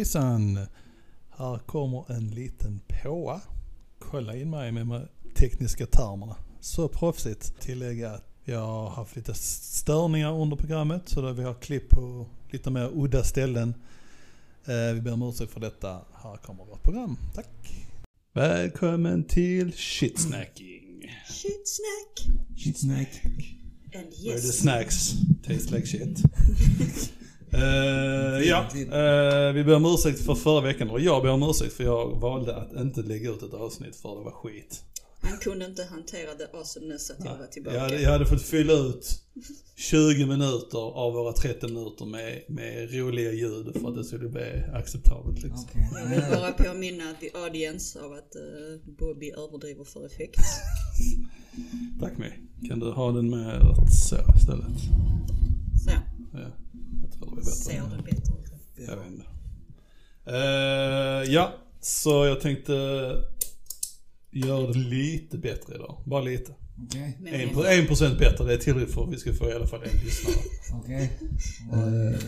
hejsan! Här kommer en liten påa. Kolla in mig med de tekniska termerna. Så proffsigt. Tillägga att vi har haft lite störningar under programmet så där vi har klipp på lite mer udda ställen. Eh, Vi ber om ursäkt för detta. Här kommer vårt program. Tack! Välkommen till shitsnacking. Shit snack. Shit snack. And Where the yes. snacks taste like shit. Eh, ja, eh, vi ber om ursäkt för förra veckan. Eller jag ber om ursäkt för jag valde att inte lägga ut ett avsnitt för det var skit. Han kunde inte hantera the awesomeness att jag var tillbaka. Jag hade, jag hade fått fylla ut 20 minuter av våra 30 minuter med, med roliga ljud för att det skulle bli acceptabelt. Liksom. Okej. Jag vill bara påminna the audience av att uh, Bobby överdriver för effekt. Tack mig. Kan du ha den med att så istället? Så, Ja, bättre. ser det bättre ut. Jag vet inte. Eh, ja, så jag tänkte göra det lite bättre idag. Bara lite. Men, En, en procent bättre, det är tillräckligt för att vi ska få i alla fall en lyssnare. Okej.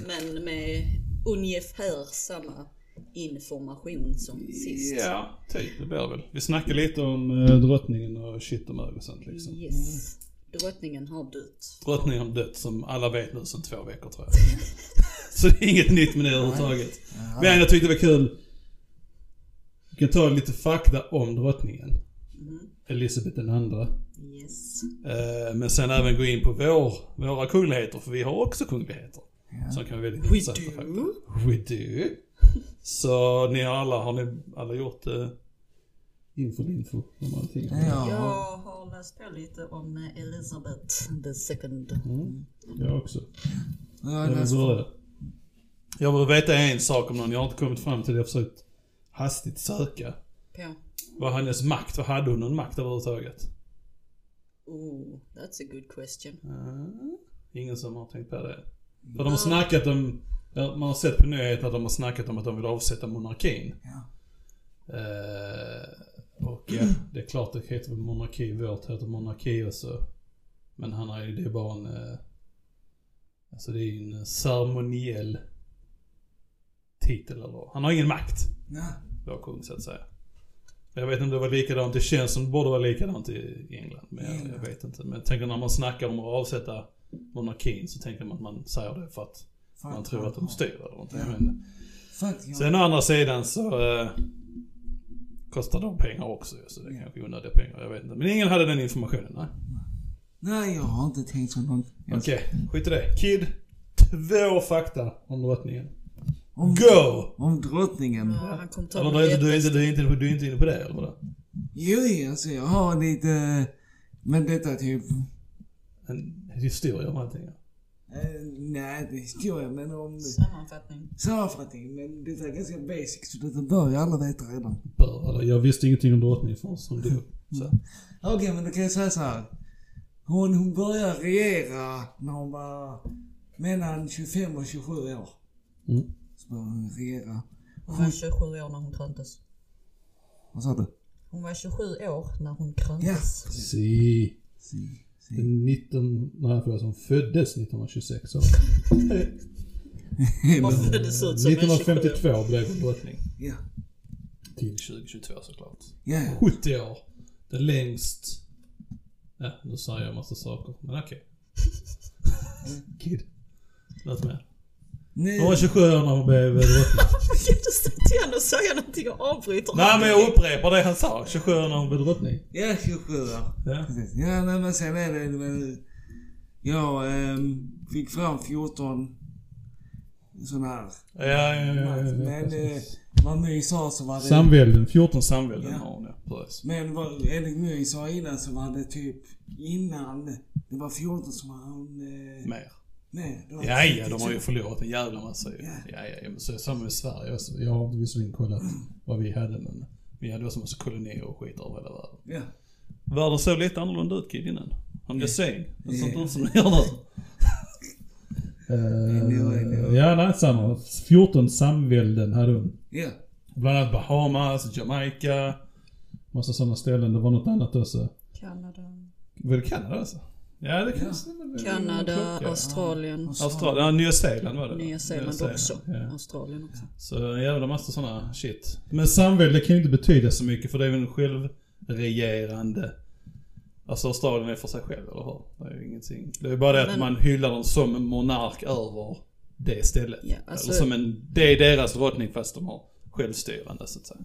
men med ungefär samma information som sist. Ja, typ det blir väl. Vi snackade lite om eh, drottningen och shit och mög och sånt liksom. Yes. Drottningen har dött. Drottningen har dött som alla vet nu sedan två veckor tror jag. Så det är inget nytt med det överhuvudtaget. Men jag tyckte det var kul. Vi kan ta lite fakta om drottningen. Mm. Elisabeth den andra. Yes. Eh, Men sen även gå in på vår, våra kungligheter, för vi har också kungligheter. Som kan vara väldigt We intressanta do. fakta. We do. Så ni har alla, har ni alla gjort eh, info info om allting? Ja. Jag har läst på lite om Elizabeth the second. Mm. Jag också. Ja, Jag vill börja. Jag vill veta en sak om någon. Jag har inte kommit fram till det. Jag har försökt hastigt söka. På. Vad hennes makt? Vad hade hon någon makt överhuvudtaget? Oh, that's a good question. Uh, ingen som har tänkt på det. För de har snackat om, man har sett på nyheterna att de har snackat om att de vill avsätta monarkin. Ja. Eh, och ja, det är klart det heter monarki, vårt heter monarki också. Men han är ju, det är bara en, eh, alltså det är ju en ceremoniell titel eller Han har ingen makt, vår kung så att säga. Jag vet inte om det var likadant, det känns som det borde vara likadant i England. Men jag, jag vet inte. Men jag tänker när man snackar om att avsätta monarkin så tänker man att man säger det för att man tror att de styr eller någonting. Ja. Men Fuck ja. sen å andra sidan så eh, kostar de pengar också så det kanske är onödiga pengar. Jag vet inte. Men ingen hade den informationen, nej. Nej, jag har inte tänkt så långt. Okej, skit i det. Kid, två fakta om drottningen. Om, Go! om drottningen. Ja, han kom Eller du, är inte- du, lättaste. du, är inte, du är inte inne på det eller vadå? Jo, alltså jag har lite... Men detta typ... En historia om allting. ja. Eh, nej, det är historia, men om... Sammanfattning. Sammanfattning. Men detta är ganska basic, så detta bör ju alla veta redan. Bör, eller, jag visste ingenting om drottningen förrän hon dog. Så. Okej, men då kan jag säga så här. Hon, hon började regera när hon var mellan 25 och 27 år. Mm. Så började hon regera. Hon var 27 år när hon kröntes. Vad sa du? Hon var 27 år när hon Ja, kröntes. precis. Si. Si, si. 19, nej förlåt, hon föddes 1926 så. Hon föddes ut som en 27 1952 blev hon drottning. Ja, Till 2022 såklart. ja, ja. 70 år. Det längst... Ja, nu säger jag en massa saker, men okej. Kid. Något mer? Nej, Hon var 27 år när hon blev drottning. Du stå till honom och säga någonting och avbryter Nej men jag upprepar det han sa. 27 år när hon blev drottning. ja, 27 år. Ja. Precis. Ja, nej, men sen är det väl... Jag ehm, fick fram 14 sådana här. Ja, ja, ja. ja, ja, Men eh, vad My sa så var det... Samvälden, 14 samvälden Ja. har hon ja. Precis. Men vad, enligt My sa innan så var det typ innan. Det var 14 som var hon... Eh, Mer. Med. Det var Ja, ja, de 32. har ju förlorat en jävla massa ju. Ja. Ja, ja. Men så är det samma med Sverige också. Jag har visserligen kollat vad vi hade men vi hade också massa kolonier och skit över hela världen. Ja. Världen såg lite annorlunda ut kid innan. I'm just saying. Det såg inte Ja. ut som det gör nu. I. Eh, ja, nej, samma. 14 samvälden hade hon. Ja. Bland annat Bahamas, Jamaica, massa sådana ställen. Det var något annat också. Kanada. Var det Kanada alltså? Ja, det kan Ja. Kanada, Klocka. Australien, Australien, ja, Nya Zeeland var det. Nya Zeeland Nya också. Ja. Australien också. Så en jävla massa sådana shit. Men samvälde kan ju inte betyda så mycket för det är väl en självregerande... Alltså Australien är för sig själv, eller hur? Det är ju ingenting. Det är bara det att Men- man hyllar dem som en monark över det stället. Ja, alltså- Eller som en... Det är deras drottning fast de har självstyrande så att säga.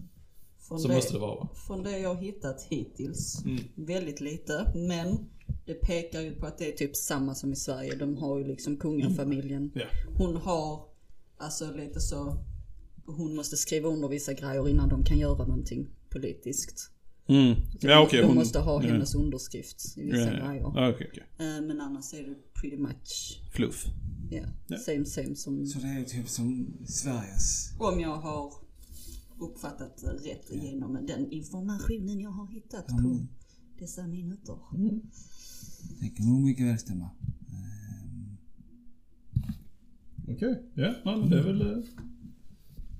Från Så måste det vara va? Från det jag har hittat hittills, Mm. väldigt lite, men det pekar ju på att det är typ samma som i Sverige. De har ju liksom kungafamiljen. Ja. Hon har, alltså lite så, hon måste skriva under vissa grejer innan de kan göra någonting politiskt. Mm. Ja okej. de hon- måste ha ja. hennes underskrift i Ja, vissa ja. grejer. Ja, okej, okej. Eh, Men annars är det pretty much, Fluff. ja, Ja. same same som, Så det är typ som Sveriges. om jag har uppfattat rätt genom den informationen jag har hittat på Mm. Dessa minuter. Det kan nog mycket väl stämma. Ehm, Okej. Ja, ja, men det är väl... eh,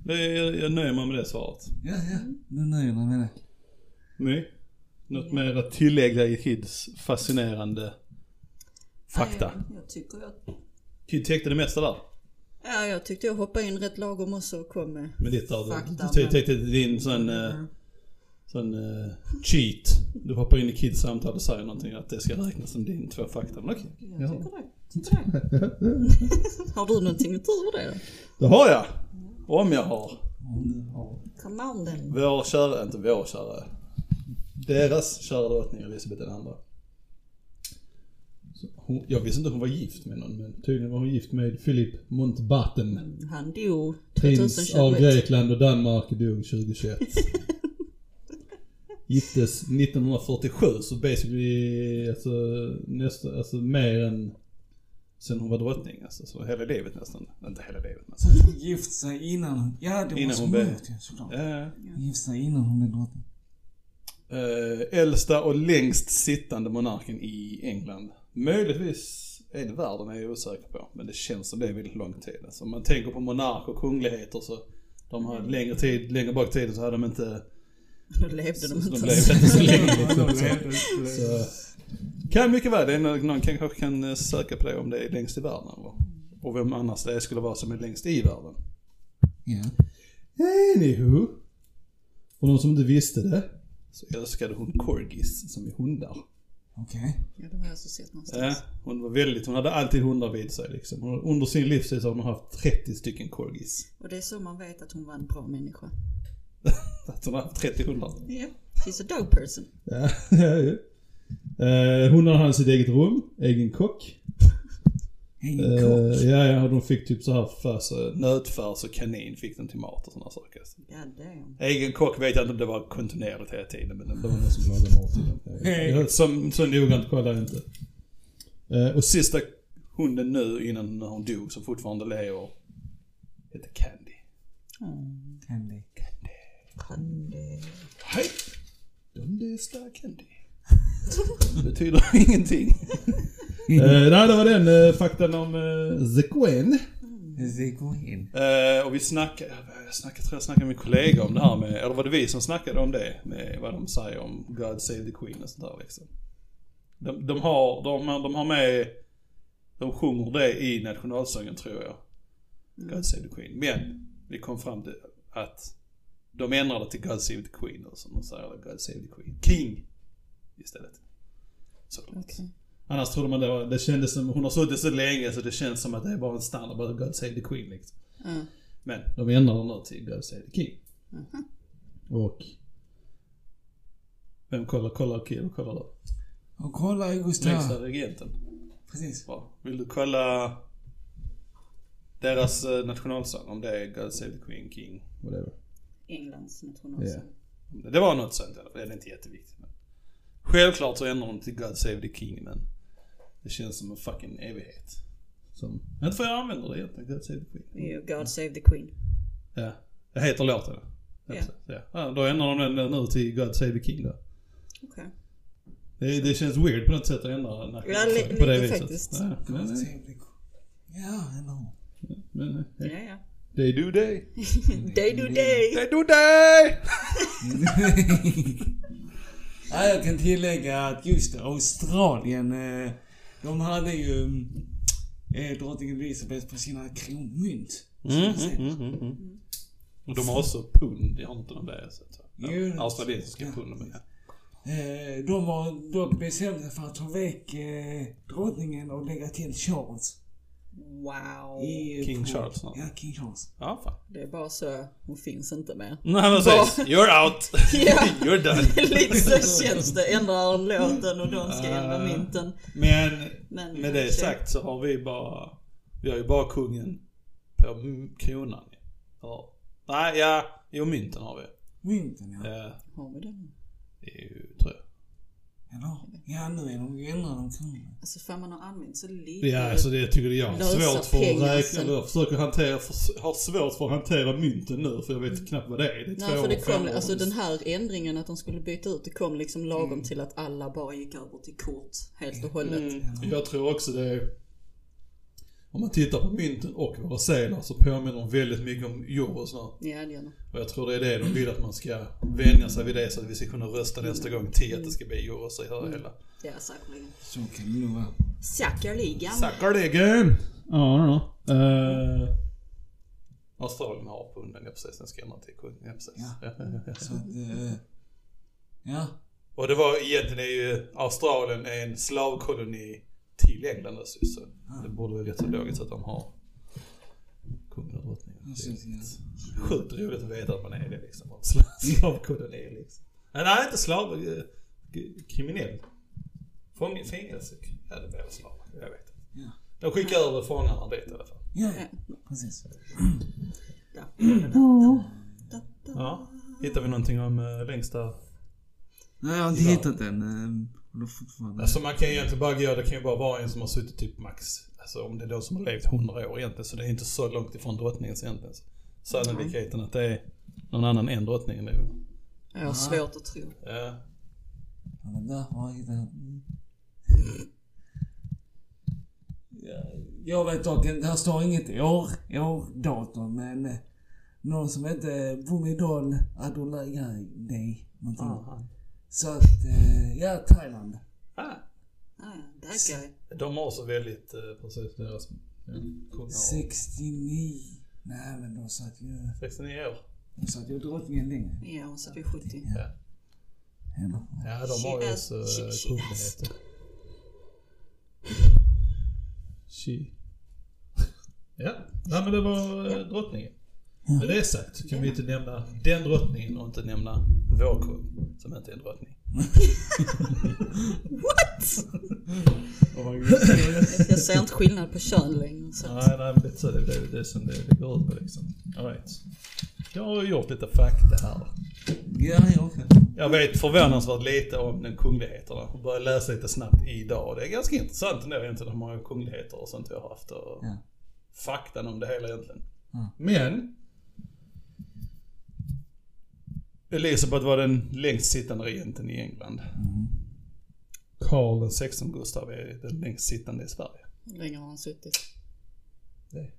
Det är, jag nöjer mig med det svaret. Ja, ja. Nu nöjer jag mig med det. Nej. Något mer att tillägga i Kids fascinerande fakta? Nej, jag tycker jag, Kid täckte det mesta där. ja, jag tyckte jag hoppade in rätt lagom och så kom med Med ditt där. Fakta, Du men- täckte din sån... eh, Sån uh, cheat. Du hoppar in i Kids samtal och säger någonting att det ska räknas som din två fakta. Men okej. Jag Ja. tycker det. Tycker det. har du någonting utöver det? Det har jag. Om jag har. Vår kära, inte vår kära. Deras kära drottning Elisabeth II. Så hon, jag visste inte hon var gift med någon men tydligen var hon gift med Philip Mountbatten. Han dog Prins av 2021. Grekland och Danmark dog 2021. Giftes 1947 så basically alltså, nästa, alltså mer än sen hon var drottning alltså. Så hela livet nästan. Inte hela livet men. Så hon gift sig innan... Ja, det Innan måste hon hon blev- såklart. Ja. Gift sig innan hon blev drottning. Eh, äldsta och längst sittande monarken i England. Möjligtvis är det världen är jag osäker på. Men det känns som det är väldigt lång tid. Alltså, om man tänker på monark och kungligheter så de har längre tid, längre bak i tiden så hade de inte, Då levde de så, inte. de levde inte så länge. Liksom, så, så, kan mycket väl, någon, någon kanske kan eh, söka på det om det är längst i världen. va? Och vem annars det skulle vara som är längst i världen. Ja. Anywho. För de som inte visste det så älskade hon corgis som är hundar. Okej. Ja, det har jag alltså sett någonstans. Ja, hon var väldigt, hon hade alltid hundar vid sig liksom. Hon, under sin livstid så har hon haft 30 stycken corgis. Och det är så man vet att hon var en bra människa. Att hon har haft 30 hundar. Ja, she's a dog person. Ja, ja, ja. Eh, hundarna hade sitt eget rum, egen kock. Egen Eh, kock. ja, ja, och de fick typ så här färs, eh, nötfärs och kanin fick de till mat och sådana saker. God damn. Egen kock vet jag inte om det var kontinuerligt hela tiden, men det var någon som lagade mat till dem. Jag- Som, så noggrant kollar jag inte. Eh, och sista hunden nu innan hon dog, som fortfarande lever, heter Candy. Mm. Candy. Candy. Hej! Donde está Candy? Det betyder ingenting. uh, nej, det var den uh, faktan om uh, The Queen. Går in. Eh, och vi snackade, jag snackade, tror jag snackade med min kollega om det här med, eller var det vi som snackade om det? Med vad de säger om God Save the Queen och sånt där liksom. De, de har, de, de har med, de sjunger det i nationalsången tror jag. God Save the Queen. Men vi kom fram till att de ändrade till God Save the Queen och som de säger God Save the Queen. King istället. Såklart. Okej. Annars trodde man det var, det kändes som, hon har suttit så länge så det känns som att det är bara en standard, bara God Save the Queen liksom. Ja. Men de ändrar nu till God Save the King. Mhm. Och... Vem kollar? Kollar Kid kollar du? Och kolla i Längsta Gustav. regenten. Precis. Bra. Vill du kolla deras eh, nationalsång? Om det är God Save the Queen, King, whatever. Englands nationalsång. Om Det det var något sånt i alla fall. Det är inte jätteviktigt. Men. Självklart så ändrar de till God Save the King men det känns som en fucking evighet. Som, inte för jag använder det egentligen, God Save the Queen. Ju God Save the Queen. Ja. Det heter låten. Ja. Ja. Ja. ja. Då ändrar de den nu till God Save the King då. Okej. Det, det känns weird på något sätt att ändra Ja, li- på det lite viset. faktiskt. Ja, men, God save the Ja, eller men, Ja, ja. They do they. Day do day. They do they! ja, jag kan tillägga att just Australien, eh, de hade ju eh, drottning Elizabeth på sina kronmynt. Mm, mm, mm, mm, mm. Och de har också pund, jag har inte de där. Så att, Jo, ja, det- australiensiska ja. pund. Eh, de var dock bestämda för att ta väck eh, drottningen och lägga till Charles. Wow. King Charles, ja. King Charles. ja, fan. Det är bara så, hon finns inte mer. Nej precis. You're out. You're done. Lite så känns det. Ändrar låten och de ska ändra Ah. mynten. Men Men, med det sagt så har vi bara, vi har ju bara kungen på kronan. Ja. Nej, ja, jo mynten har vi. Mynten ja. Ja, Har vi det? det är ju. Eller? Ja, nu är de ju ändrade de kronorna. Alltså fan man har använt så lite. Ja, alltså det tycker jag Lösa svårt för att räkna. sen. Jag försöker hantera, för, har svårt för att hantera mynten nu för jag vet knappt vad det är. Det är Nej, för det kom, år. alltså den här ändringen att de skulle byta ut, det kom liksom lagom Mm. till att alla bara gick över till kort helt och hållet. Mm, jag tror också det är, om man tittar på mynten och våra sedlar så påminner de väldigt mycket om euros nu. Ja, det gör de. Och jag tror det är det de vill att man ska vänja sig vid det så att vi ska kunna rösta nästa gång till att det ska bli euros i det hela. Ja, säkerligen. Så kan det nog vara. Säkerligen. Säkerligen! Ja, ja. Uh, Australien har punden, ja precis. Den ska ändra till kung. Ja, precis. Ja. Ja. Så att, eh, ja. Och det var egentligen är ju Australien är en slavkoloni till England också, så det borde vara rätt så logiskt att de har kungen och drottningen. Precis, ja. Sjukt roligt att veta att man är det liksom. Slavkoloni liksom. Nej, nej inte slav, eh, kriminell. Fånge, fängelse, ja det blir väl slav, jag vet inte. Ja. De skickar över fångarna dit i alla fall. Ja, precis. Da, da. Ja. Hittar vi någonting om äh, längsta Nej, jag har inte Ja. hittat den. Då. Alltså man kan ju egentligen bara gå, det kan ju bara vara en som har suttit typ max, alltså om det är de som har levt 100 år egentligen, så det är inte så långt ifrån drottningens egentligen. Sannolikheten att det är någon annan än drottningen det är Jag har svårt att tro. ja. Jag vet dock inte, här står inget år, årdatum men eh, någon som heter Bumidol Adolaide någonting. Aha. Så att, eh, ja Thailand. Ah, Ah, that guy. de har så väldigt, eh, precis deras ja, kungar har 69. Nej men de satt ju, 69 år. de satt ju drottningen längre. Ja, hon satt vid 70. Ja, ja de har ju has- så she- she kungligheter. She. Ja, nej men det var eh, drottningen. Med det sagt så kan vi inte nämna den drottningen och inte nämna vår kung som inte är en drottning. Jag ser inte skillnad på kön längre. Så. att- Nej, nej men det är så det, det, det är som det, det går ut på liksom. All right. Jag har gjort lite fakta här. Ja, jag också. Jag vet förvånansvärt lite om den kungligheterna. Jag började läsa lite snabbt idag. Det är ganska intressant ändå egentligen hur många kungligheter och sånt jag har haft. Och Ja. Faktan om det hela egentligen. Ja. Men. Elisabeth var den längst sittande regenten i England. Karl den 16 Gustav är den längst sittande i Sverige. Hur länge har han suttit? Det.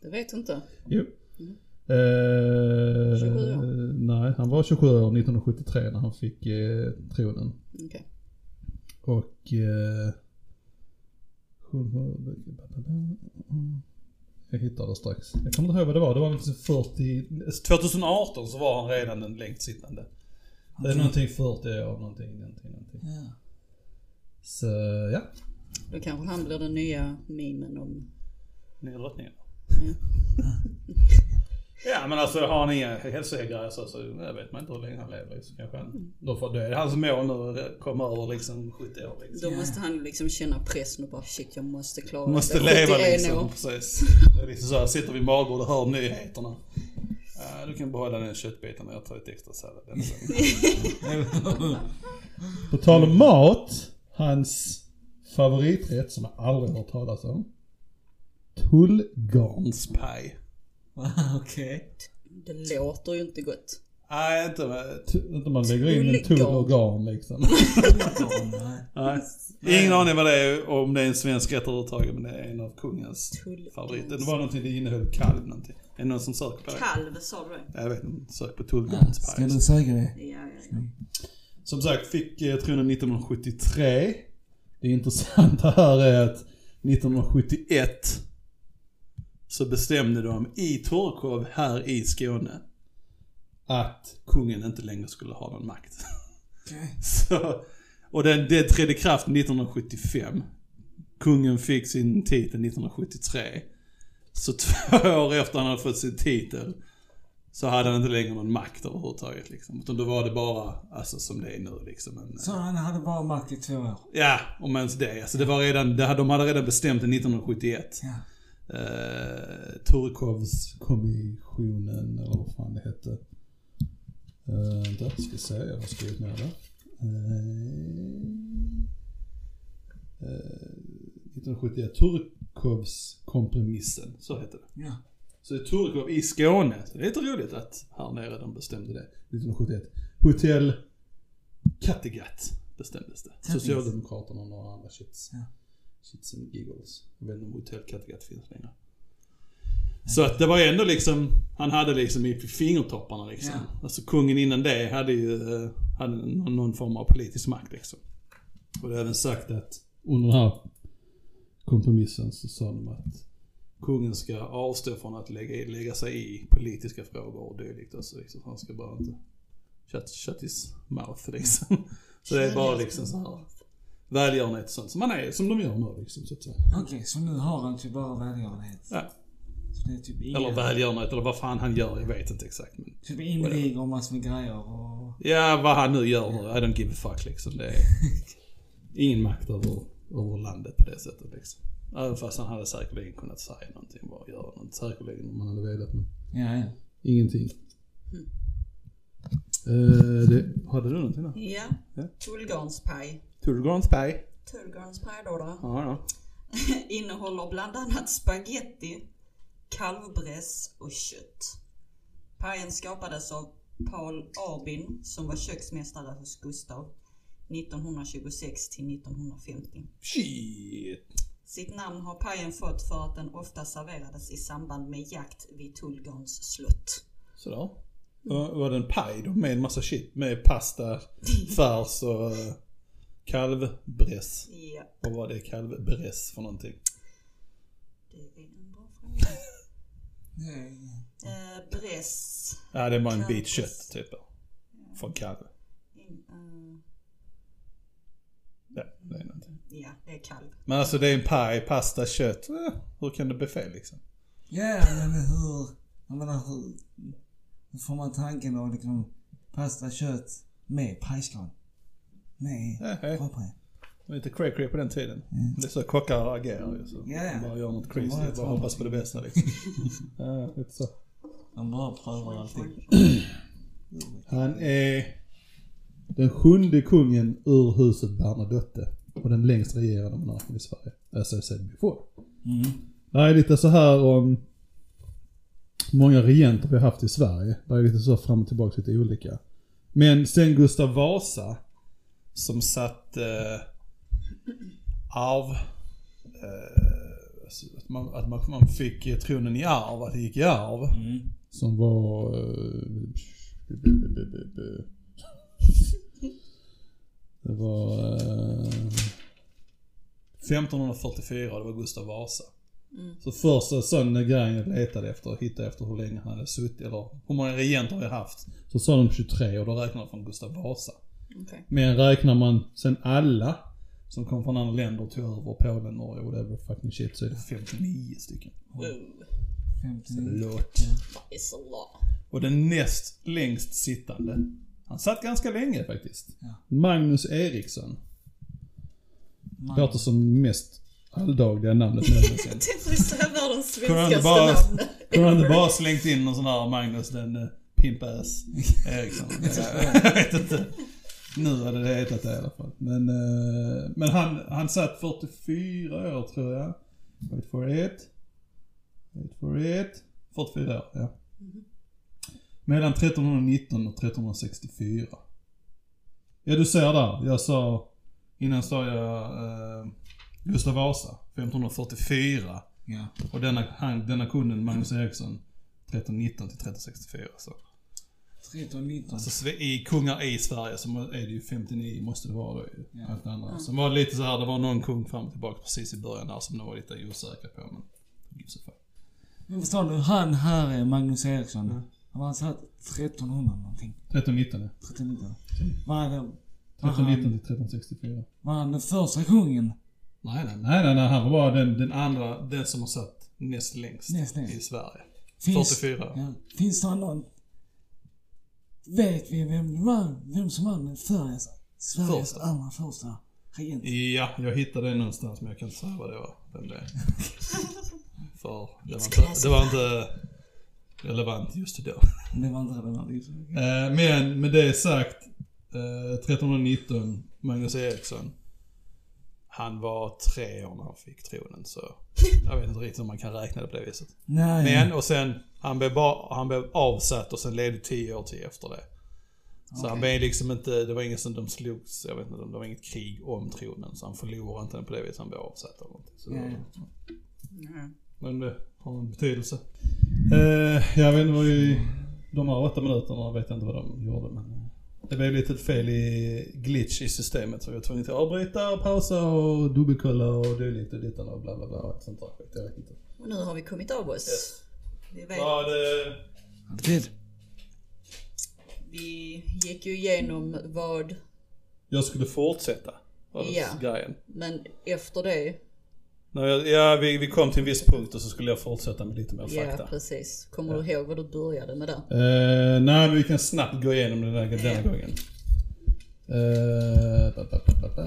Det vet du inte. Jo. Mm. Eh, 27 år. Nej, han var 27 år 1973 när han fick eh, tronen. Okej. Och... Eh, jag hittar det strax. Jag kommer inte ihåg vad det var. Det var liksom 40... 2018 så var han redan den längst sittande. Det är någonting 40 år, någonting, någonting, någonting. Ja. Så, ja. Då kanske han blir den nya memen om... Nya drottningen. Ja. Ja men alltså har han inga hälsogrejer så, så jag vet man inte hur länge han lever. Så kanske han, då, får, då är det hans mål nu att komma över liksom 70 år liksom. Då måste han liksom känna pressen och bara shit jag måste klara Måste det. leva 71 liksom. år. Precis. Det är liksom så här, sitter vid matbordet och hör nyheterna. Ja, du kan behålla den köttbiten och jag tar lite extra sallad. På tal om mat. Hans favoriträtt som jag aldrig hört talas om. Tullgarnspaj. Okej. Det låter ju inte gott. Nej, inte inte man lägger in en och garn liksom. Nej. Ingen aning vad det är, om det är en svensk rätt överhuvudtaget, men det är en av kungens favoriter. Det var någonting, det innehöll kalv någonting. Är det någon som söker på det? Kalv, sa du det? Jag vet inte, sök på Ska tullgarnspaj. du säga det? Ja, ja, ja. Som sagt, fick eh, tronen 1973. det intressanta här är att 1971 så bestämde de i Torkov här i Skåne att kungen inte längre skulle ha någon makt. Okej. Så, och det, det trädde kraft 1975. Kungen fick sin titel 1973. Så två år efter han hade fått sin titel så hade han inte längre någon makt överhuvudtaget liksom. Utan då var det bara, alltså som det är nu liksom. En, Så han hade bara makt i två år? Ja, om ens det. Alltså det var redan, det, de hade redan bestämt det 1971. Ja. Uh, Torekovskommissionen, eller vad fan det hette. Uh, vänta, ska se, jag har skrivit ner det. Uh, uh, 1971, Torekovskompromissen, så hette det. Ja. Så det är Torekov i Skåne. Så det är lite roligt att här nere de bestämde det 1971. Hotell Kattegatt bestämdes det. Kattegatt. Socialdemokraterna och några andra shits. Ja. Shits and giggles. Jag vet inte om Hotell Kattegatt finns längre. Så att det var ändå liksom, han hade liksom i fingertopparna liksom. Ja. Alltså kungen innan det hade ju, eh, hade någon, någon form av politisk makt liksom. Och det är även sagt att under den här kompromissen så sa de att kungen ska avstå från att lägga, lägga sig i politiska frågor och dylikt. Alltså, liksom. Han ska bara inte shut, shut his mouth liksom. Så det är bara liksom så här välgörenhet och sånt som man är, som de gör nu liksom så att säga. Okej, så nu har han typ bara välgörenhet? Ja. Så det är typ inga... Eller välgörenhet eller vad fan han gör, jag vet inte exakt. Men, Typ invigor och massor med grejer och... ja, vad han nu gör nu, I don't give a fuck liksom. Det är ingen makt över, över landet på det sättet liksom. Även fast han hade säkerligen kunnat säga någonting, bara göra något. Säkerligen om han hade velat men Ja, ja. ingenting. Eh, det, hade du någonting där? Ja. Ja. Tullgarnspaj. Tullgarnspaj. Tullgarnspaj då, då. Ja, ja. innehåller bland annat spaghetti, kalvbräss och kött. Pajen skapades av Paul Arbin som var köksmästare hos Gustav 1926 till 1950. Shit. Sitt namn har pajen fått för att den ofta serverades i samband med jakt vid Tullgarns slott. Sådär. Var, var det en paj då med en massa shit? Med pasta, färs och uh, kalvbräss? Ja, Vad var det kalvbräss för någonting? det är en bra fråga. Nej. Eh, bräss. Ja, det var en bit kött typ. Från kalv. In, eh, Ja, det är någonting. ja, det är kalv. Men alltså det är en paj, pasta, kött. Eh, hur kan det bli fel liksom? Ja, men hur... Jag menar hur... Hur får man tanken att liksom pasta kött med pajskal? Råpaj? Det var lite cray cray på den tiden. Det är så kockar agerar ju. Så ja. de bara gör något crazy. De bara hoppas på det bästa liksom. ja, lite så. De bara prövar allting. Han är den sjunde kungen ur huset Bernadotte och den längst regerande monarken i Sverige. As I said before. Mm. Det är lite så här om många regenter vi har haft i Sverige. Det är lite så fram och tillbaka lite olika. Men sen Gustav Vasa som satt eh, arv... Eh, alltså att man, att man, man fick tronen i arv, att det gick i arv. Mm. Som var... Eh, det var... Eh, 1544 och det var Gustav Vasa. Så första sån grejen jag letade efter och hittade efter hur länge han hade suttit, eller hur många regenter vi har haft. Så sa de 23 och då räknar de från Gustav Vasa. Okej. Men räknar man sen alla som kom från andra länder och tog över Polen, Norge, whatever fucking shit, så är det 59 stycken. Wow, 59. Låt. it's a lot. Och den näst längst sittande, han satt ganska länge faktiskt. Ja. Magnus Eriksson. Man. Låter som mest alldagliga namnet någonsin. Tänkte vi säga världens svenskaste bara, namn. kunde han inte bara slängt in någon sån här Magnus den uh, pimp-ass Eriksson? jag vet inte. Nu hade det hetat det i alla fall. Men, eh, men han, han satt 44 år tror jag. Wait for it. Wait for it. 44 år, ja. Mellan 1319 och 1364. Ja du ser där, jag sa, innan sa jag eh, Gustav Vasa, 1544. Ja. Och denna, han, denna kunden, Magnus Eriksson, 1319 till 1364. Så. 13, 19. Alltså i kungar i Sverige så är det ju 59 måste det vara då ju. Ja. Allt andra. Sen var det lite så här, det var någon kung fram och tillbaka precis i början där som de var lite osäkra på men... gives a fuck. Men förstår du, han här är Magnus Eriksson. Han var satt 1300 någonting. 1319 ja. 1319. Var han, var 1319 han, till 1364. var han den första kungen? Nej, nej, nej, nej. Han var den, den andra, den som har satt näst längst, Näst längst. i Sverige. Finns, 44. Ja, finns det någon... Vet vi vem, var, vem som den förra, Sveriges Första. allra första regent? Ja, jag hittade det någonstans men jag kan inte säga vad det var. Vem det är. För det var, inte, det var inte relevant just då. Det var inte relevant. Eh, Men med det sagt, eh, 1319, Magnus Eriksson. Han var tre år när han fick tronen så jag vet inte riktigt om man kan räkna det på det viset. Nej. Men och sen, han blev, bara, han blev avsatt och sen levde tio år till efter det. Så han Okej. blev liksom inte, det var ingen som de slogs, jag vet inte, det var inget krig om tronen. Så han förlorade inte den på det viset, han blev avsatt eller någonting. Så, Mm. Men det har en betydelse. Eh, jag vet inte vad vi, de här åtta minuterna vet jag inte vad de gjorde men. Det blev lite fel i glitch i systemet så jag var tvungen att avbryta, pausa och dubbelkolla och dylikt och dittan och bla bla bla. och Sånt där skit, jag vet inte. Och nu har vi kommit av oss. Yes. Vi, vet, Ja, det... Alltid. vi gick ju igenom vad, Jag skulle fortsätta. Ja. grejen. men efter det, jag, ja, vi, vi kom till en viss punkt och så skulle jag fortsätta med lite mer ja fakta. precis. Kommer du ihåg vad du började med där? Eh, nej, men vi kan snabbt gå igenom den här denna gången. Eh, ba, ba, ba.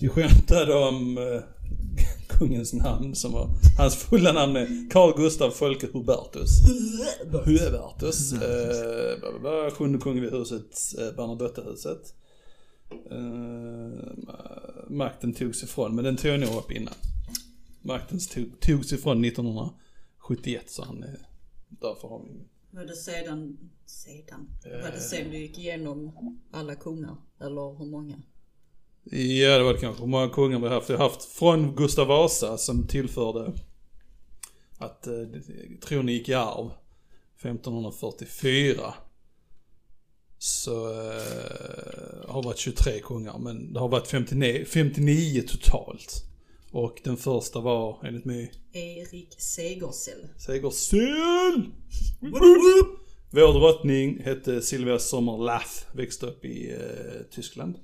Vi skämtade om eh, kungens namn som var, hans fulla namn är Carl Gustav Folke Hubertus. Hubertus. Bla, sjunde kung vid huset, eh, Bernadotte-huset. Eh, makten togs ifrån, men den tog jag nog upp innan. Makten tog, togs ifrån 1971 så han är, därför har vi Var det sedan, sedan? Var det sen du gick igenom alla kungar? Eller hur många? Ja det var det kanske. Hur många kungar vi har haft? Vi har haft från Gustav Vasa som tillförde att eh, tronen gick i arv 1544. Så eh, har varit 23 kungar men det har varit 59, 59 totalt. Och den första var enligt mig Erik Segersäll. Segersäll! Vår drottning hette Silvia Sommerlath, växte upp i eh, Tyskland.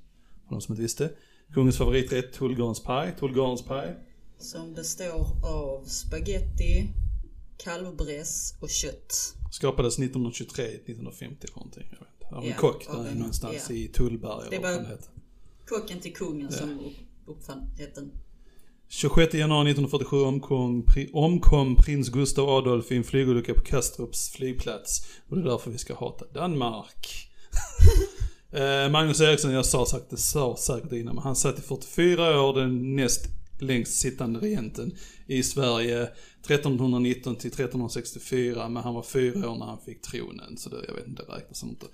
För de som inte visste. Kungens favoriträtt tullgarnspaj, tullgarnspaj. Som består av spaghetti, kalvbräss och kött. Skapades 1923, 1950 eller någonting. Jag vet inte. Av en kock där en- någonstans i Tullberg eller vad det heter. Kocken till kungen som upp- uppfann rätten. 26 januari 1947 omkom, omkom prins Gustav Adolf i en flygolycka på Kastrups flygplats. Och det är därför vi ska hata Danmark. eh, Magnus Eriksson, jag sa sagt det sa säkert innan, men han satt i 44 år, den näst längst sittande regenten i Sverige. 1319 till 1364, men han var fyra år när han fick tronen, så det, jag vet inte, det räknas inte.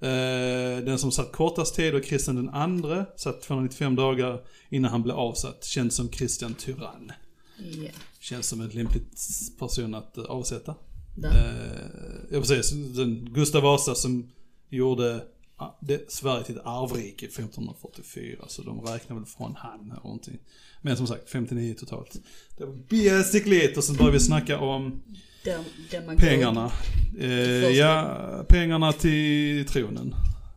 Eh, den som satt kortast tid var Kristian den andre, satt 295 dagar innan han blev avsatt, känd som Kristian Tyrann. Ja. Känns som en lämplig person att eh, avsätta. Där. Eh, ja precis, den Gustav Vasa som gjorde ah, det, Sverige till ett arvrike 1544, så de räknar väl från han eller någonting. Men som sagt, 59 totalt. Det var basically it, och sen började vi snacka om Dem, demagog. pengarna. Eh, ja, pengarna till tronen.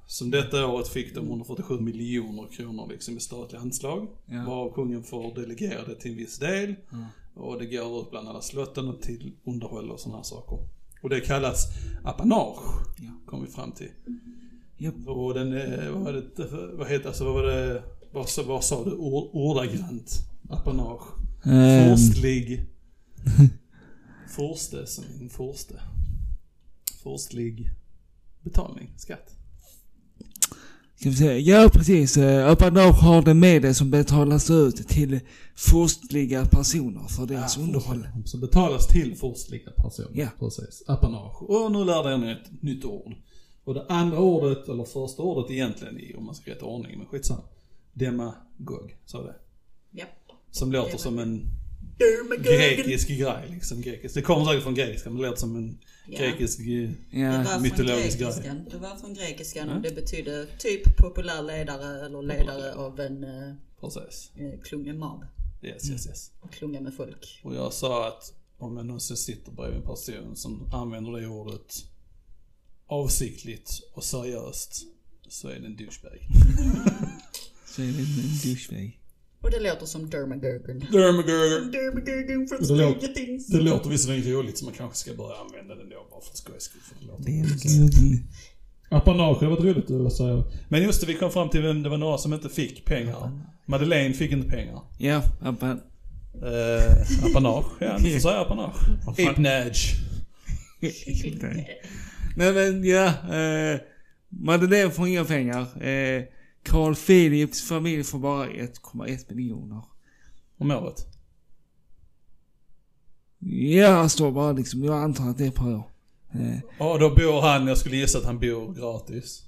Som detta året fick de 147 miljoner kronor liksom i statliga anslag. Ja. Varav kungen får delegera det till en viss del. Ja. Och det går ut bland alla slotten och till underhåll och sådana här saker. Och det kallas apanage, Ja. kom vi fram till. Japp. Och den, eh, vad var det, vad heter, alltså vad var det, vad, sa- vad sa du Ord, ordagrant? Apanage. Ehm, Forstlig. Forste som en forste. Forstlig betalning, skatt. Ska vi säga, ja precis. Eh, Apanage har det medel som betalas ut till forstliga personer för deras underhåll. Som betalas till forstliga personer. Ja. Precis. Apanage. Och nu lärde jag mig ett nytt ord. Och det andra ordet, eller första ordet egentligen i, om man ska rätt ordning, men skitsamma. Demagog, sa det. Ja. Som låter som en grekisk grej liksom. Grekisk. Det kommer säkert från grekiska men det låter som en Ja. grekisk... eh, Det Ja. var från mytologisk grej. grekiskan. Det var från grekiskan Ja. och det betyder typ populär ledare eller ledare av en uh, Precis. klungemab. Yes, yes, yes. Klunga med folk. Och jag sa att om jag någonsin sitter bredvid en person som använder det ordet avsiktligt och seriöst så är det en douchebag. Så är det en douchebag. Och det låter som Dermagurgen. Dermagurger. Dermagurgen från Det Stranger Things. Det låter visserligen roligt så man kanske ska börja använda det då bara för skojs skull. för det låter. Apanage har varit roligt att säga. Men just det, vi kom fram till vem det var några som inte fick pengar. Madeleine fick inte pengar. Ja, appa. Uh, apanage, ja du får säga apanage. Apnage. Nej men ja, eh, Madeleine får inga pengar. Eh, Carl Philips familj får bara 1,1 miljoner. Om året. Ja, står bara liksom, jag antar att det är per år. Eh, Och då bor han, jag skulle gissa att han bor gratis.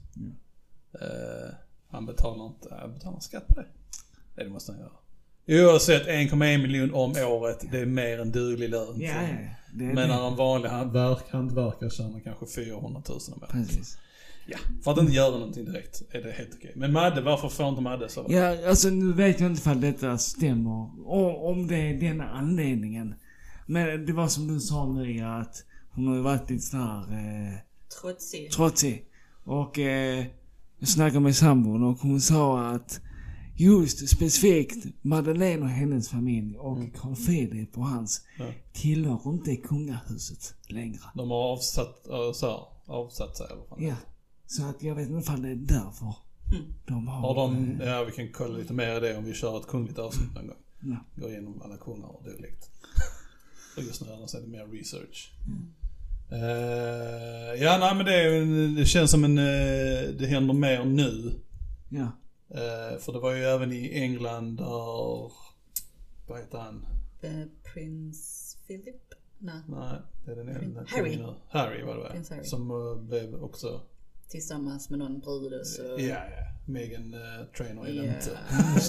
Eh, han betalar inte, han betalar skatt på det. Det måste han göra. Oavsett 1,1 miljon om året, det är mer än duglig lön. ja, ja, det är Men det. när en vanlig hantverk, hantverkare tjänar kanske 400 000 om året. Precis. Ja, för att inte göra någonting direkt är det helt okej. Men Madde, varför får inte Madde så? Ja, alltså nu vet jag inte ifall detta stämmer. Och om det är denna anledningen. Men det var som du sa nu att hon har ju varit lite sån här eh, Trotsig. trotsig. Och eh, jag snackade med sambon och hon sa att just specifikt Madeleine och hennes familj och Carl Philip och hans Ja. tillhör inte kungahuset längre. De har avsatt, äh, så här, avsatt sig eller vad Ja. Så att jag vet inte ifall det är därför de har... Har de, ja vi kan kolla lite mer i det om vi kör ett kungligt avsnitt någon gång. Ja. Gå igenom alla kungar och dylikt. Och just nu annars är det mer research. Eh, ja nej men det, är det känns som en, eh, det händer mer nu. Ja. Eh, för det var ju även i England där, vad heter han? Eh, Prins Philip? Nej. Nej, det är den äldre Harry. nu. Harry var det? Prins Harry. Som eh, blev också, Tillsammans med någon brud så... ja ja, Megan uh, Trainor är det inte.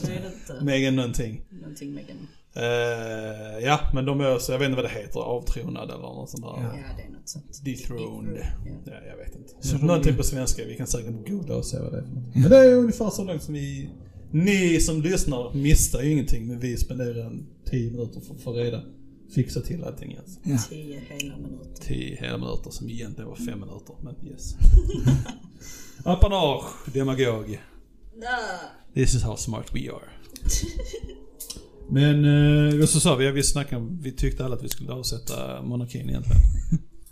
det är det inte. Megan någonting. Någonting Megan. Eh, ja, men de är också, jag vet inte vad det heter, avtronad eller något sånt där. Ja. Det är något sånt. Dethroned. Ja. Ja, jag vet inte. Så de- Någonting på svenska, vi kan säkert googla och se vad det är. Men det är ungefär så långt som vi... Ni som lyssnar missar ju ingenting, men vi spenderar en 10 minuter för att få reda, fixa till allting alltså. Ja. Tio hela minuter. 10 hela minuter som egentligen var 5 minuter, men yes. Apanage, demagog. Ja. This is how smart we are. Men, eh, så sa vi, vi snackade vi tyckte alla att vi skulle avsätta monarkin egentligen.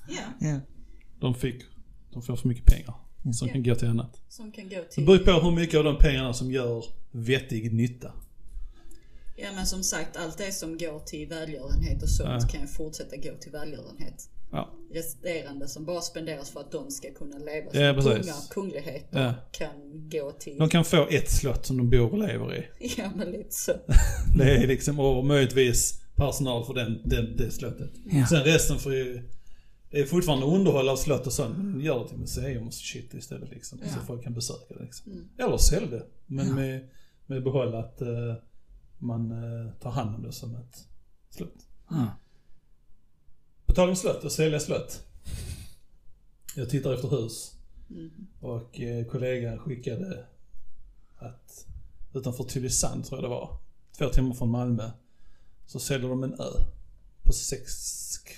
ja, Ja. De fick, de får för mycket pengar. Som Ja. kan gå till annat. som kan gå Det till... beror på hur mycket av de pengarna som gör vettig nytta. Ja men som sagt, allt det som går till välgörenhet och sånt Ja. kan ju fortsätta gå till välgörenhet. Ja. Resterande som bara spenderas för att de ska kunna leva Ja, som precis. kungar, kungligheter, Ja. kan gå till... De kan få ett slott som de bor och lever i. Ja men lite så. Det är liksom, och möjligtvis personal för den, den, det slottet. Ja. Sen resten får ju, det är fortfarande underhåll av slott och sånt, men gör det till museum och shit istället liksom. Så Ja. folk kan besöka det liksom. Mm. Eller sälj det, men Ja. med, med behåll att eh, man eh, tar hand om det som ett slott. Ja. På tal om slott och sälja slott. Jag tittar efter hus. Mm. Och eh, kollegan skickade att utanför Tylösand tror jag det var, två timmar från Malmö, så säljer de en ö på sex,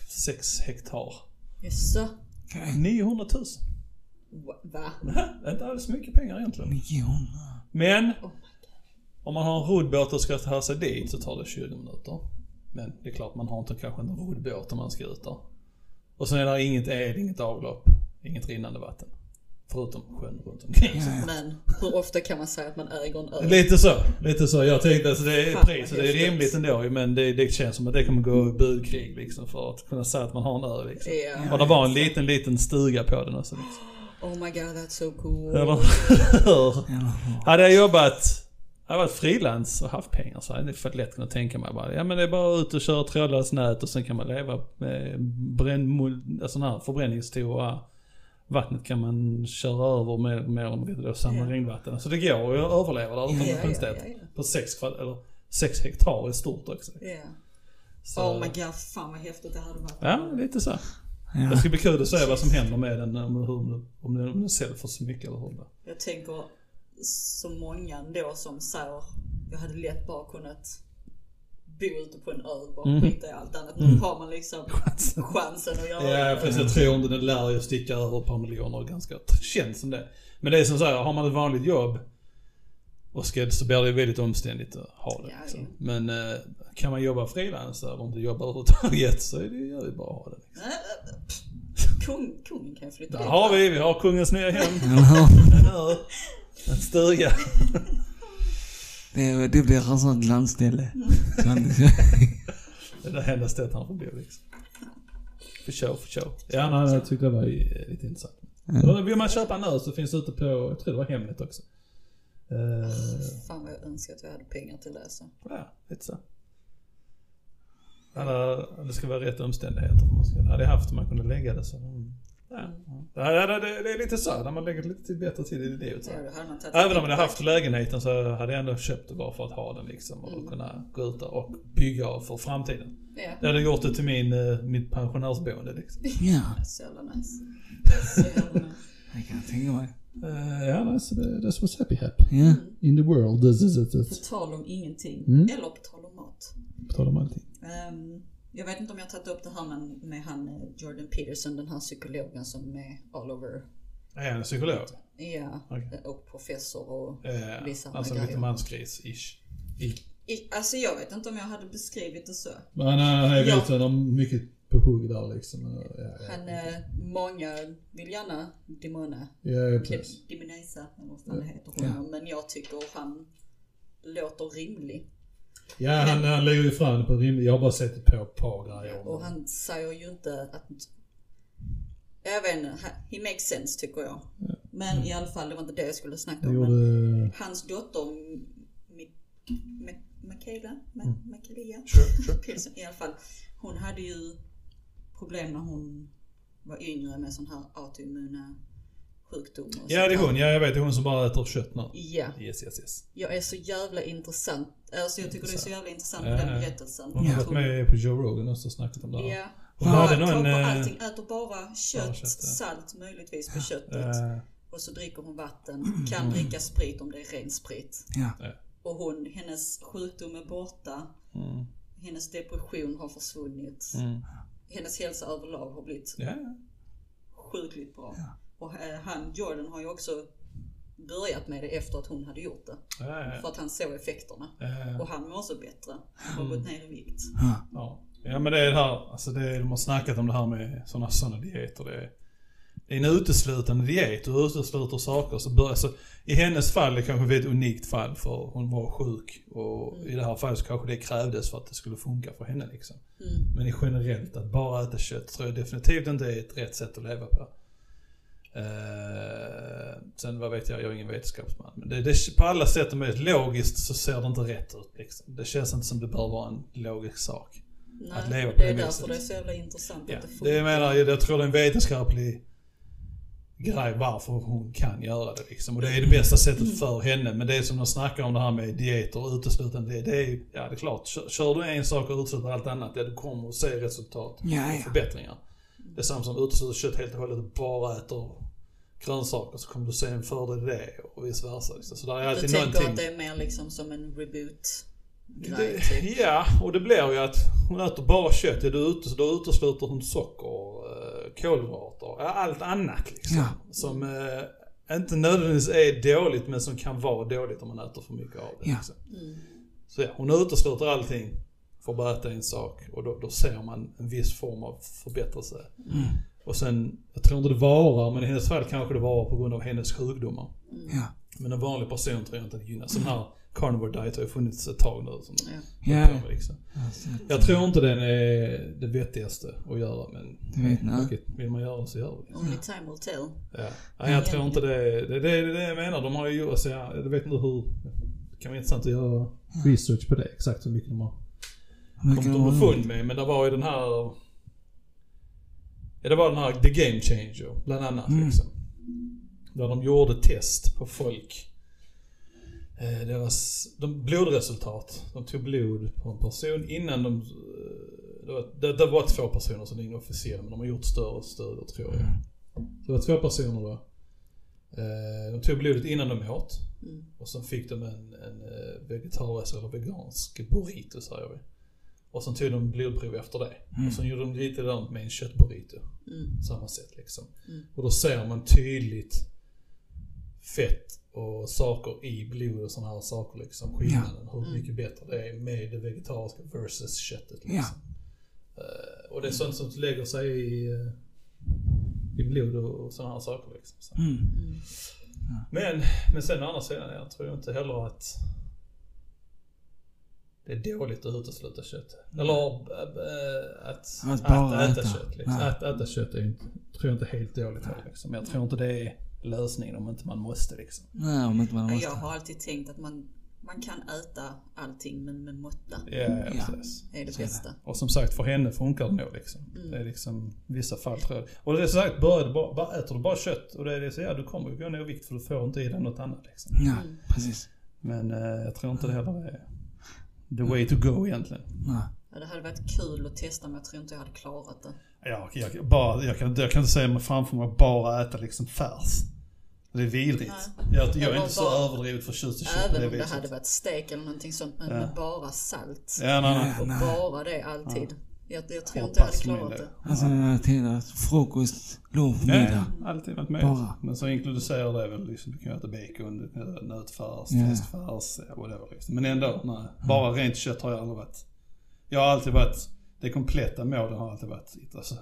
sex hektar. Jaså? Okej. 900 000. Va? Är inte alls mycket pengar egentligen. Miljoner. Men Oh my god. Om man har en roddbåt och ska ta sig dit så tar det 20 minuter. Men det är klart man har inte kanske en roddbåt om man ska ut där. Och sen är det inget el, inget avlopp, inget rinnande vatten. Förutom sjön runt omkring. Men hur ofta kan man säga att man äger en ö? Lite så, lite så. Jag tänkte att det är priset, det är rimligt ändå men det, det känns som att det kommer gå budkrig liksom för att kunna säga att man har en ö liksom. Ja. Och det var en liten, liten stuga på den också liksom. Oh my god that's so cool. Eller hur? Hade jag jobbat, jag varit frilans och haft pengar så hade jag fått lätt kunnat tänka mig bara, ja men det är bara ut och köra trådlöst nät och sen kan man leva med bränn, sån här förbränningstoa. Vattnet kan man köra över med, mer eller mindre då samma Ja. regnvatten. Så det går att överleva där utan Ja, något ja, ja. På sex, kvadrat- eller sex hektar är stort också. Ja. Så, Oh my god, fan vad häftigt det hade varit. Ja, lite så. Det Ja. ska bli kul att se vad som händer med den, om, hur, om, den, om den säljer för så mycket eller hur det Jag tänker så många ändå som säger jag hade lätt bara kunnat bo ute på en ö och bara Mhm. skita i allt annat. Nu har man liksom chansen att göra Ja, det. fast jag tror inte den lär ju sticka över ett par miljoner ganska. Känns som det. Men det är som så här, har man ett vanligt jobb och ska, så blir det väldigt omständigt att ha det. Ja, Liksom. ja. Men eh, kan man jobba frilans eller inte jobba överhuvudtaget så är det ju bara att ha det. Liksom. Kung, kungen kan ju flytta Där dit. har vi, vi har kungens nya hem. En stuga. Det, det blir en sån glansställe. Det är det enda stället han får bo liksom. För show, för show. Ja, nej, jag tyckte det var eh, lite intressant. Och Vill man köpa en ö så finns det ute på, jag tror det var Hemnet också. Eh, Fan vad jag önskar att jag hade pengar till det så. Ja, lite så. Alla, det ska vara rätt omständigheter. Man ska, hade jag haft om man kunde lägga det så. mm, Ja, ja. Ja, det, det, det är lite så, när man lägger lite till, bättre till i livet. Så. Ja, Även om jag hade haft lägenheten så hade jag ändå köpt det bara för att ha den liksom. Och kunna gå ut och bygga av för framtiden. Ja, Jag hade gjort det till min, eh, mitt pensionärsboende liksom. Ja, så jävla nice. Så jävla nice. det kan jag tänka mig. Uh, ja, nej, så det, det was happy happy. Ja. In the world, this is it. På tal om ingenting. Mm. Eller på tal om mat. På tal om allting. Ehm, jag vet inte om jag har tagit upp det här med, med han eh, Jordan Peterson, den här psykologen som är all over. Är han psykolog? Ja, eh, och professor och Eh, vissa andra alltså grejer. lite mansgris-ish. I. Alltså jag vet inte om jag hade beskrivit det så. Men han är Ja. har mycket på hugg där liksom. Ja, ja, Han, eh, många vill gärna demona, ja, ja precis. demonisa, eller vad fan heter honom. Men jag tycker han låter rimlig. Ja, han, han lägger ju fram det på rimligt. Jag har bara sett på ett par grejer. Och han säger ju inte att... Jag vet inte, he makes sense tycker jag. Men i alla fall, det var inte det jag skulle snacka Det om. gjorde... Hans dotter, Mi- Mi- Michaela, Ma- Michaelia Sure, sure. Pilsen, i alla fall. Hon hade ju problem när hon var yngre med sån här autoimmuna sjukdomar. och Ja, det är hon. Ja, jag vet. Det är hon som bara äter kött nu. Ja, Yes, yes, yes. jag är så jävla intressant. Alltså jag tycker det är så jävla intressant Ja, med den ja. berättelsen. Hon har Att varit med på Joe Rogan också och snackat om det här. Ja. Hon Bara hade någon... på eh, allting, äter bara kött, kött, ja. salt möjligtvis på köttet. eh, Och så dricker hon vatten. Kan dricka sprit om det är ren sprit. Ja. Och hon, hennes sjukdom är borta. mm, Hennes depression har försvunnit. mm. Hennes hälsa överlag har blivit Ja, ja. sjukligt bra. Och eh, han, Jordan, har ju också börjat med det efter att hon hade gjort det. Ja, ja, För att han såg effekterna. ja. Ja, Och han mår också bättre. Har gått ner i vikt. ja. ja, men det är det här. Alltså det är, de har snackat om det här med sådana såna dieter. Det är, det är en uteslutande diet. Du utesluter saker. Så bör, alltså, I hennes fall, det kanske är ett unikt fall för hon var sjuk. Och i det här fallet så kanske det krävdes för att det skulle funka för henne liksom. Mm. Men i generellt, att bara äta kött tror jag definitivt inte är ett rätt sätt att leva på. Eh, sen vad vet jag, jag är ingen vetenskapsman. Men det, det, på alla sätt och vis, logiskt så ser det inte rätt ut. Liksom. Det känns inte som det bör vara en logisk sak. Nej, Att leva på det det är därför det är så jävla intressant Ja, att det det funkar. jag menar, jag tror det är en vetenskaplig grej varför hon kan göra det liksom. Och det är det bästa sättet för henne. Men det är som de snackar om det här med dieter och uteslutande det. Det är ju- ja det är klart. Kör, kör du en sak och utesluter allt annat, ja du kommer att se resultat Ja, och ja. förbättringar. Det är samma som utesluter kött helt och hållet och bara äter grönsaker så kommer du se en fördel i det och vice versa. Liksom. Så där är Du alltid tänker någonting. att det är mer liksom som en reboot Det, typ. ja, och det blir ju att hon äter bara kött. Ja, då, utes, då utesluter hon socker, eh, kolhydrater, allt annat liksom. Ja. Som eh, inte nödvändigtvis är dåligt men som kan vara dåligt om man äter för mycket av det. Ja. Liksom. Mm. Så ja, hon utesluter allting att bara äta en sak och då, då ser man en viss form av förbättrelse. Mm. Och sen, jag tror inte det varar, men i hennes fall kanske det varar på grund av hennes sjukdomar. Ja. Men en vanlig person tror jag inte gynnas. Sån här carnivore diet har ju funnits ett tag nu. Som Ja. med, liksom. Jag tror inte den är det vettigaste att göra men okej, vill man göra så gör vi det. Only time will tell. Ja. Ja, jag tror inte det är det, det, är det jag menar. De har ju gjort, alltså, jag, jag vet inte hur, det kan vara intressant att göra research på det. Exakt hur mycket de har mycket kommit har- underfund med. Men det var ju den här, ja det var den här The Game Changer bland annat Mm. liksom. Där de gjorde test på folk. Eh, deras de, blodresultat. De tog blod på en person innan de eh, det, var, det, det var två personer som är inofficiella men de har gjort större studier tror jag. Så det var två personer då. Eh, de tog blodet innan de åt. Mm. Och sen fick de en, en eh, vegetarisk eller vegansk burrito säger vi. Och sen tog de blodprov efter det. Och sen gjorde de likadant med en köttburrito. Mm. Samma sätt liksom. Mm. Och då ser man tydligt fett och saker i blod och sådana här saker liksom. Skillnaden. Hur Mm. mycket bättre det är med det vegetariska versus köttet liksom. Ja. Eh, och det är sånt som lägger sig i, eh, i blod och, sådana här saker liksom. Så. Mm. Mm. Men, men sen å andra sidan, jag tror inte heller att det är dåligt att utesluta kött. Eller äh, att, Att att, bara äta, äta. kött. Liksom. Nej. Att äta kött är ju inte, tror jag inte helt dåligt heller. Liksom. Jag tror inte det är lösningen om inte man måste liksom. Nej, om inte man måste. Jag har alltid tänkt att man, man kan äta allting men med måtta Ja, ja, Ja. precis. är det är det. bästa. Och som sagt, för henne funkar det nog liksom. Mm. Det är liksom, vissa fall tror jag. Och det är sagt, börjar du bara, bara, äter du bara kött och det är det så, ja du kommer gå ner i vikt för du får inte i dig något annat liksom. Ja, Mm. precis. Men eh, jag tror inte det heller är the way to go egentligen. Nej. Ja, det hade varit kul att testa men jag tror inte jag hade klarat det. Ja, jag, bara, jag, kan, jag kan inte säga mig framför mig att bara äta liksom färs. Det är vidrigt. Nej. Jag, jag är inte så bara- överdrivet förtjust i kött Även det om det viset. hade varit stek eller någonting sånt men Ja. med bara salt. Ja, nej, nej. Ja. Och Nej. bara det alltid. Jag, jag tror inte jag hade klarat det. det. Alltså jag tänkte frukost, lunch, middag. ja, alltid varit med. Bara. Men så inkluderar det väl liksom, du kan äta bacon, nötfärs, Ja. fläskfärs, ja, whatever liksom. Men ändå, nej. Bara rent kött har jag aldrig varit. Jag har alltid varit, det kompletta målet har alltid varit, alltså,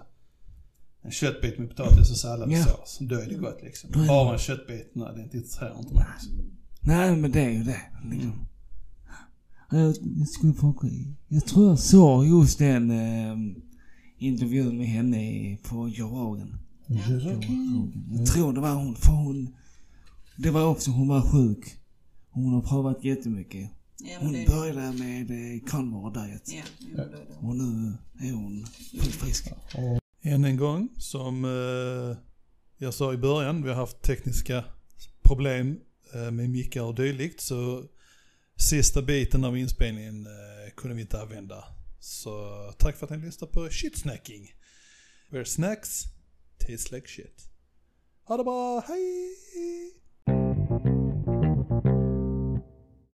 en köttbit med potatis och salladssås. Då är det gott liksom. Bara en köttbit, nej det intresserar inte mig. Liksom. Nej men det är ju det. Liksom. Jag, skulle fråga, jag tror jag såg just den eh, intervjun med henne på Joe Rogan. Jag tror det var hon, för hon... Det var också, hon var sjuk. Hon har provat jättemycket. Ja, Hon det, började med eh, carnivore diet. ja, det. Och nu är hon fullt frisk. Än en gång, som eh, jag sa i början, vi har haft tekniska problem eh, med mickar och dylikt. Så sista biten av inspelningen eh, kunde vi inte använda. Så tack för att ni lyssnade på Shitsnacking. Where snacks taste like shit. Ha det bra, hej!